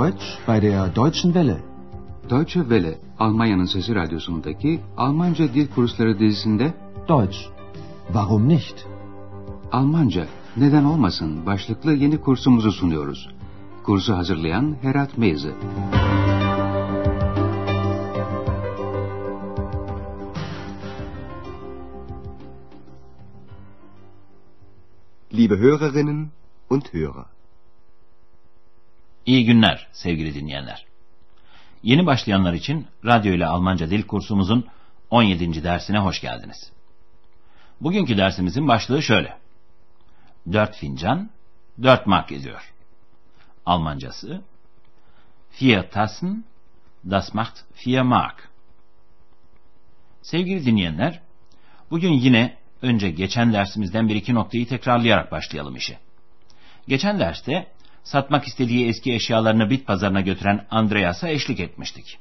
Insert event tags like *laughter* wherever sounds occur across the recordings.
Deutsch bei der Deutschen Welle. Deutsche Welle, Almanya'nın Sesi Radyosu'ndaki Almanca Dil Kursları dizisinde Deutsch. Warum nicht? Almanca, neden olmasın başlıklı yeni kursumuzu sunuyoruz. Kursu hazırlayan Herat Meyzi. Liebe Hörerinnen und Hörer. İyi günler sevgili dinleyenler. Yeni başlayanlar için radyo ile Almanca dil kursumuzun 17. dersine hoş geldiniz. Bugünkü dersimizin başlığı şöyle. 4 fincan 4 mark ediyor. Almancası Vier Tassen das macht 4 mark. Sevgili dinleyenler, bugün yine önce geçen dersimizden bir iki noktayı tekrarlayarak başlayalım işe. Geçen derste satmak istediği eski eşyalarını bit pazarına götüren Andreas'a eşlik etmiştik.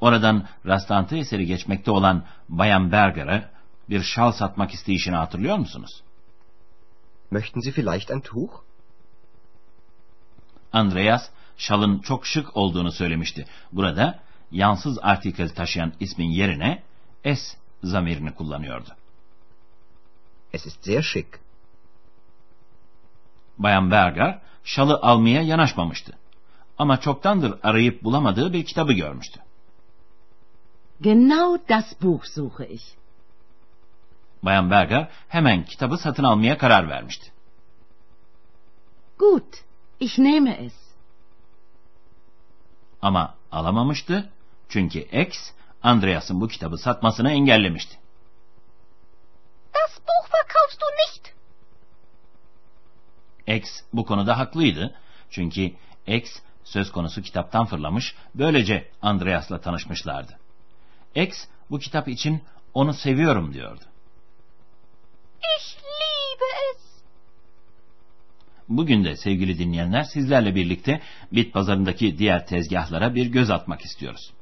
Oradan rastlantı eseri geçmekte olan Bayan Berger'a bir şal satmak isteyişini hatırlıyor musunuz? Möchten Sie vielleicht ein Tuch? Andreas, şalın çok şık olduğunu söylemişti. Burada yansız artikel taşıyan ismin yerine S zamirini kullanıyordu. Es ist sehr schick. Bayan Berger şalı almaya yanaşmamıştı. Ama çoktandır arayıp bulamadığı bir kitabı görmüştü. Genau das Buch suche ich. Bayan Berger hemen kitabı satın almaya karar vermişti. Gut, ich nehme es. Ama alamamıştı çünkü X, Andreas'ın bu kitabı satmasını engellemişti. Das Buch verkaufst du nicht. X bu konuda haklıydı. Çünkü X söz konusu kitaptan fırlamış, böylece Andreas'la tanışmışlardı. X bu kitap için onu seviyorum diyordu. Ich liebe es. Bugün de sevgili dinleyenler sizlerle birlikte bit pazarındaki diğer tezgahlara bir göz atmak istiyoruz.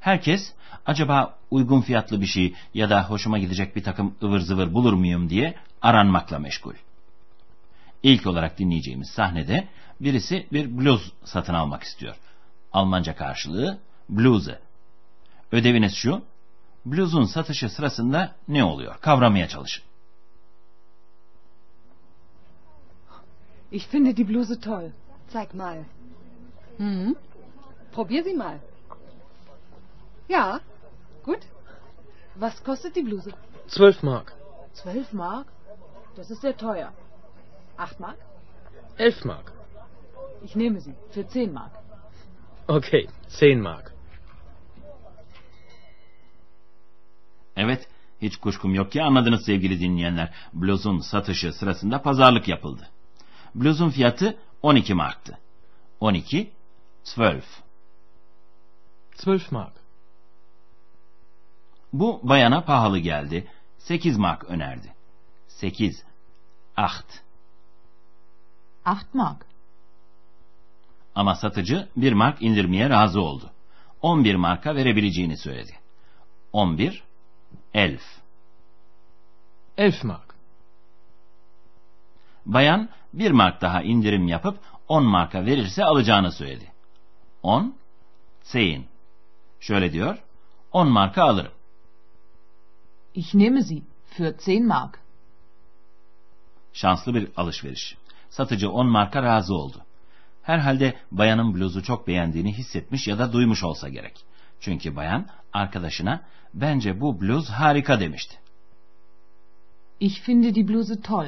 Herkes acaba uygun fiyatlı bir şey ya da hoşuma gidecek bir takım ıvır zıvır bulur muyum diye aranmakla meşgul. İlk olarak dinleyeceğimiz sahnede birisi bir bluz satın almak istiyor. Almanca karşılığı bluse. Ödeviniz şu, bluzun satışı sırasında ne oluyor? Kavramaya çalışın. Ich finde die Bluse toll. Zeig mal. Mhm. Probier sie mal. Ja, gut. Was kostet die Bluse? 12 Mark. 12 Mark? Das ist sehr teuer. 8 Mark? 11 Mark. Ich nehme sie für 10 Mark. Okay, 10 Mark. Evet, hiç kuşkum yok ki anladınız sevgili dinleyenler. Bluzun satışı sırasında pazarlık yapıldı. Bluzun fiyatı 12 marktı. 12, 12. 12 Mark. Bu bayana pahalı geldi. 8 mark önerdi. 8, 8. 8 Mark. Ama satıcı 1 mark indirmeye razı oldu. 11 marka verebileceğini söyledi. 11, 11. 11 Mark. Bayan 1 mark daha indirim yapıp 10 marka verirse alacağını söyledi. 10, 10. Şöyle diyor, 10 marka alırım. Ich nehme sie für 10 Mark. Şanslı bir alışveriş. Satıcı 10 marka razı oldu. Herhalde bayanın bluzu çok beğendiğini hissetmiş ya da duymuş olsa gerek. Çünkü bayan arkadaşına bence bu bluz harika demişti. Ich finde die Bluse toll.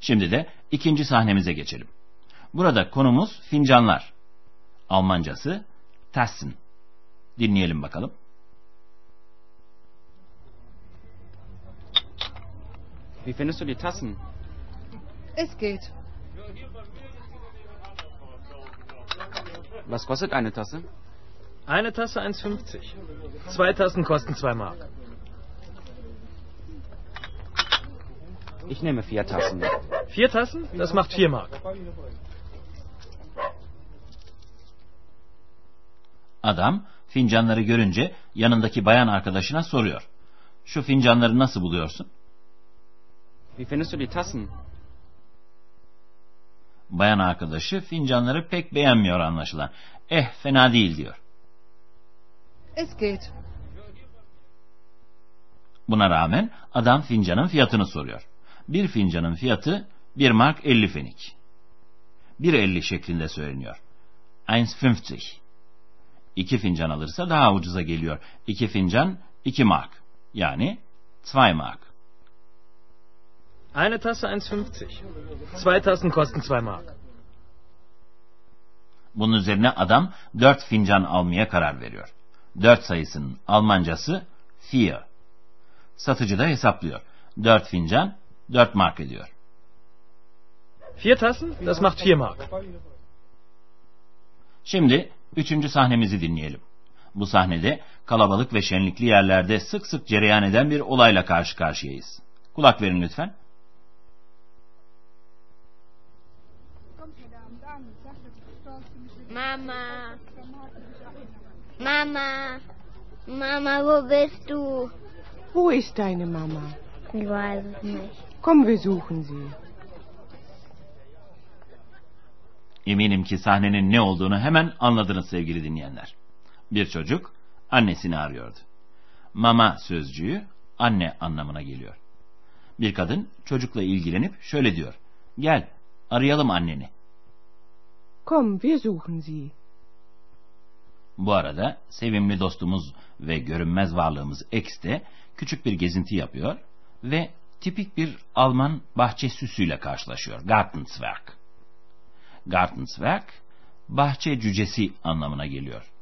Şimdi de ikinci sahnemize geçelim. Burada konumuz fincanlar. Almancası Tassen. Dinleyelim bakalım. Wie findest du die Tassen? Es geht. Was kostet eine Tasse? Eine Tasse 1,50. Zwei Tassen kosten 2 Mark. Ich nehme vier Tassen. Vier Tassen? Das macht 4 Mark. Adam fincanları görünce yanındaki bayan arkadaşına soruyor. Şu fincanları nasıl buluyorsun? Wie findest du die Tassen? Bayan arkadaşı fincanları pek beğenmiyor anlaşılan. Eh fena değil diyor. Es geht. Buna rağmen adam fincanın fiyatını soruyor. Bir fincanın fiyatı 1 mark 50 fenik. 1.50 şeklinde söyleniyor. 1.50. İki fincan alırsa daha ucuza geliyor. İki fincan 2 mark. Yani 2 mark. Eine Tasse 1,50. Zwei Tassen kosten 2 Mark. Bunun üzerine adam 4 fincan almaya karar veriyor. 4 sayısının Almancası vier. Satıcı da hesaplıyor. 4 fincan 4 mark ediyor. Vier Tassen? Das macht 4 Mark. Şimdi üçüncü sahnemizi dinleyelim. Bu sahnede kalabalık ve şenlikli yerlerde sık sık cereyan eden bir olayla karşı karşıyayız. Kulak verin lütfen. Mama. Mama. Mama, wo bist du? Wo ist deine Mama? Ich weiß es nicht. Komm, wir suchen sie. Eminim ki sahnenin ne olduğunu hemen anladınız sevgili dinleyenler. Bir çocuk annesini arıyordu. Mama sözcüğü anne anlamına geliyor. Bir kadın çocukla ilgilenip şöyle diyor. Gel arayalım anneni. Komm, wir suchen sie. Bu arada sevimli dostumuz ve görünmez varlığımız X de küçük bir gezinti yapıyor ve tipik bir Alman bahçe süsüyle karşılaşıyor. Gartenzwerg. Gartenzwerg, bahçe cücesi anlamına geliyor.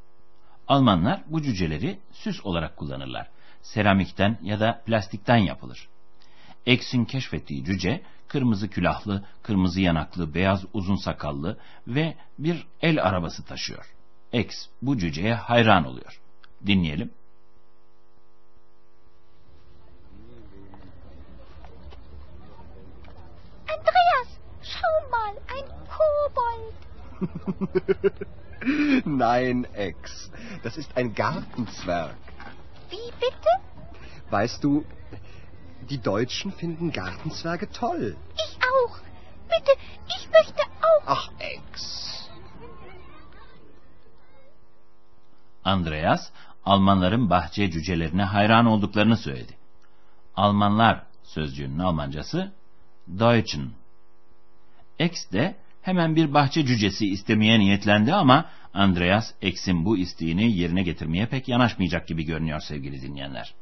Almanlar bu cüceleri süs olarak kullanırlar. Seramikten ya da plastikten yapılır. X'in keşfettiği cüce, kırmızı külahlı, kırmızı yanaklı, beyaz uzun sakallı ve bir el arabası taşıyor. X bu cüceye hayran oluyor. Dinleyelim. Andreas, schau mal, ein Kobold. *laughs* Nein, Ex. Das ist ein Gartenzwerg. Wie bitte? Weißt du, die Deutschen finden Gartenzwerge toll. Ich auch. Bitte, ich möchte auch. Ach, Ex. Andreas, Almanların bahçe cücelerine hayran olduklarını söyledi. Almanlar sözcüğünün Almancası Deutschen. X de hemen bir bahçe cücesi istemeye niyetlendi ama Andreas X'in bu isteğini yerine getirmeye pek yanaşmayacak gibi görünüyor sevgili dinleyenler.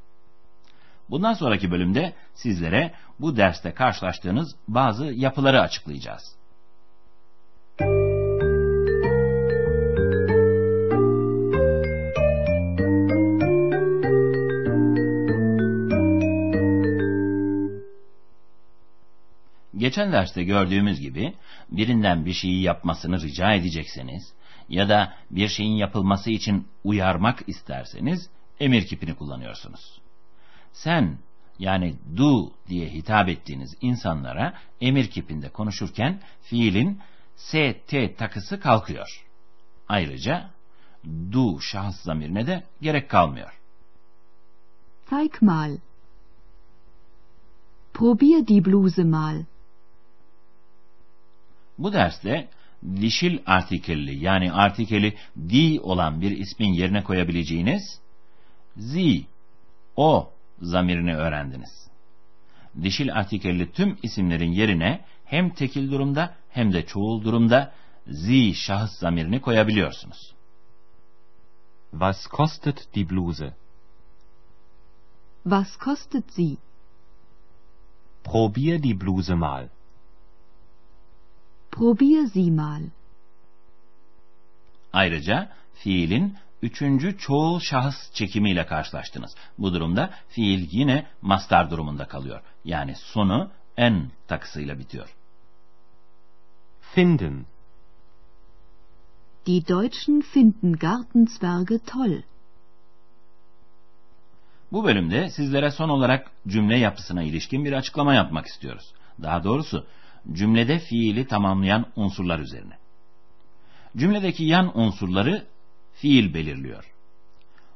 Bundan sonraki bölümde sizlere bu derste karşılaştığınız bazı yapıları açıklayacağız. Geçen derste gördüğümüz gibi birinden bir şeyi yapmasını rica edecekseniz ya da bir şeyin yapılması için uyarmak isterseniz emir kipini kullanıyorsunuz. Sen yani du diye hitap ettiğiniz insanlara emir kipinde konuşurken fiilin st takısı kalkıyor. Ayrıca du şahıs zamirine de gerek kalmıyor. Zeig mal. Probier die Bluse mal. Bu derste dişil artikelli yani artikeli di olan bir ismin yerine koyabileceğiniz zi, o zamirini öğrendiniz. Dişil artikelli tüm isimlerin yerine hem tekil durumda hem de çoğul durumda zi şahıs zamirini koyabiliyorsunuz. Was kostet die Bluse? Was kostet sie? Probier die Bluse mal. Probier sie mal. Ayrıca fiilin üçüncü çoğul şahıs çekimiyle karşılaştınız. Bu durumda fiil yine mastar durumunda kalıyor. Yani sonu en takısıyla bitiyor. Finden. Die Deutschen finden Gartenzwerge toll. Bu bölümde sizlere son olarak cümle yapısına ilişkin bir açıklama yapmak istiyoruz. Daha doğrusu cümlede fiili tamamlayan unsurlar üzerine. Cümledeki yan unsurları fiil belirliyor.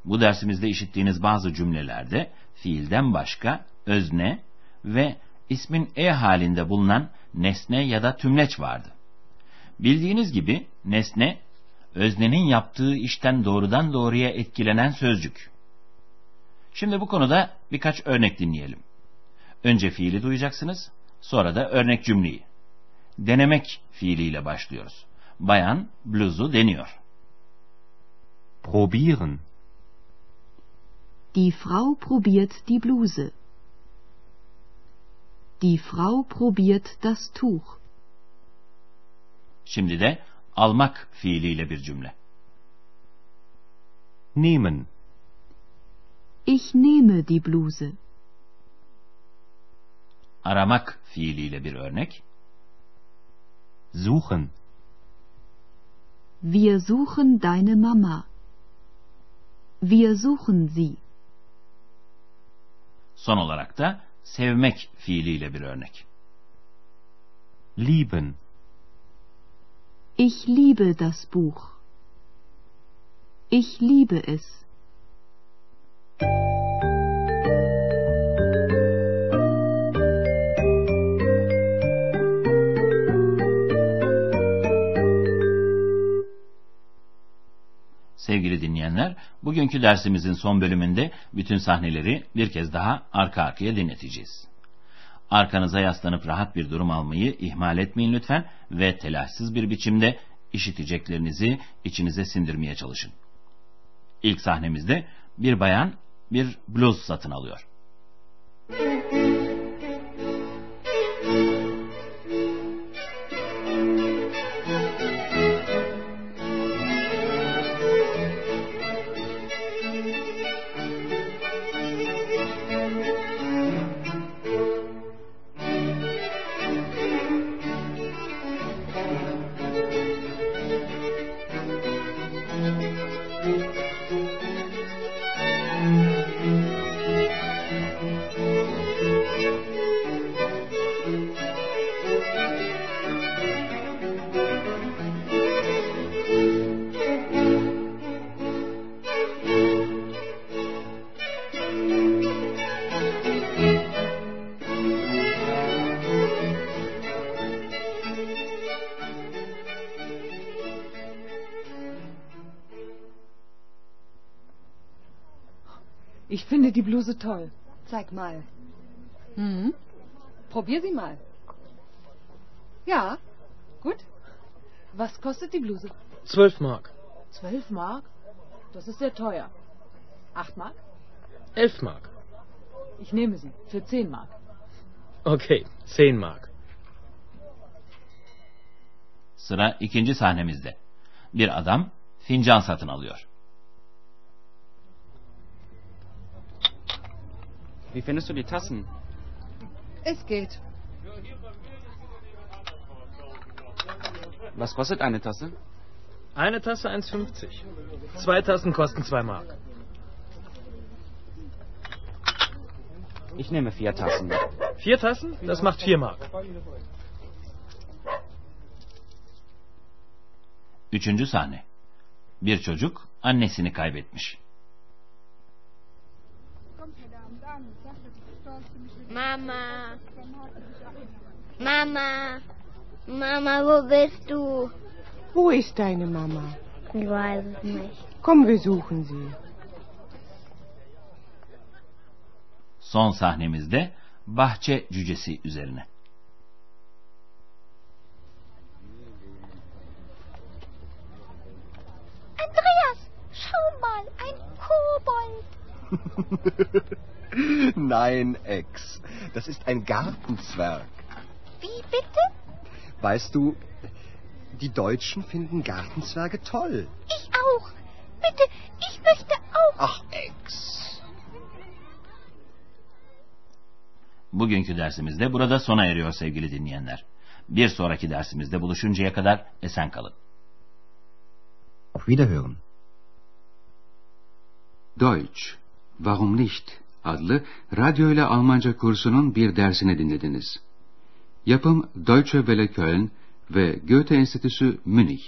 Bu dersimizde işittiğiniz bazı cümlelerde fiilden başka özne ve ismin e halinde bulunan nesne ya da tümleç vardı. Bildiğiniz gibi nesne, öznenin yaptığı işten doğrudan doğruya etkilenen sözcük. Şimdi bu konuda birkaç örnek dinleyelim. Önce fiili duyacaksınız, sonra da örnek cümleyi. Denemek fiiliyle başlıyoruz. Bayan bluzu deniyor. Probieren. Die Frau probiert die Bluse. Die Frau probiert das Tuch. Şimdi de almak fiiliyle bir cümle. Nehmen. Ich nehme die Bluse. Aramak fiiliyle bir örnek. Suchen. Wir suchen deine Mama. Wir suchen sie. Son olarak da sevmek fiiliyle bir örnek. Lieben. Ich liebe das Buch. Ich liebe es. Sevgili dinleyenler, bugünkü dersimizin son bölümünde bütün sahneleri bir kez daha arka arkaya dinleteceğiz. Arkanıza yaslanıp rahat bir durum almayı ihmal etmeyin lütfen ve telaşsız bir biçimde işiteceklerinizi içinize sindirmeye çalışın. İlk sahnemizde bir bayan bir bluz satın alıyor. Ich finde die Bluse toll. Zeig mal. Mhm. Probier sie mal. Ja, gut. Was kostet die Bluse? Zwölf Mark. Zwölf Mark? Das ist sehr teuer. Acht Mark? Elf Mark. Ich nehme sie für zehn Mark. Okay, zehn Mark. Sıra ikinci sahnemizde. Bir adam fincan satın alıyor. Wie findest du die Tassen? Es geht. Was kostet eine Tasse? Eine Tasse 1,50. Zwei Tassen kosten zwei Mark. Ich nehme vier Tassen. Vier Tassen? Das macht vier Mark. Üçüncü sahne. Bir çocuk annesini kaybetmiş. Mama. Mama. Mama, wo bist du? Wo ist deine Mama? Ich weiß es nicht. Komm, wir suchen sie. Son sahnemizde bahçe cücesi üzerine. Andreas, schau mal, ein Kobold. *laughs* Nein, Ex. Das ist ein Gartenzwerg. Wie bitte? Weißt du, die Deutschen finden Gartenzwerge toll. Ich auch. Bitte, ich möchte auch. Ach, Ex. Bugünkü dersimizde burada sona eriyor sevgili dinleyenler. Bir sonraki dersimizde buluşuncaya kadar esen kalın. Auf Wiederhören. Deutsch, Warum nicht? adlı radyo ile Almanca kursunun bir dersini dinlediniz. Yapım Deutsche Welle Köln ve Goethe Enstitüsü Münih.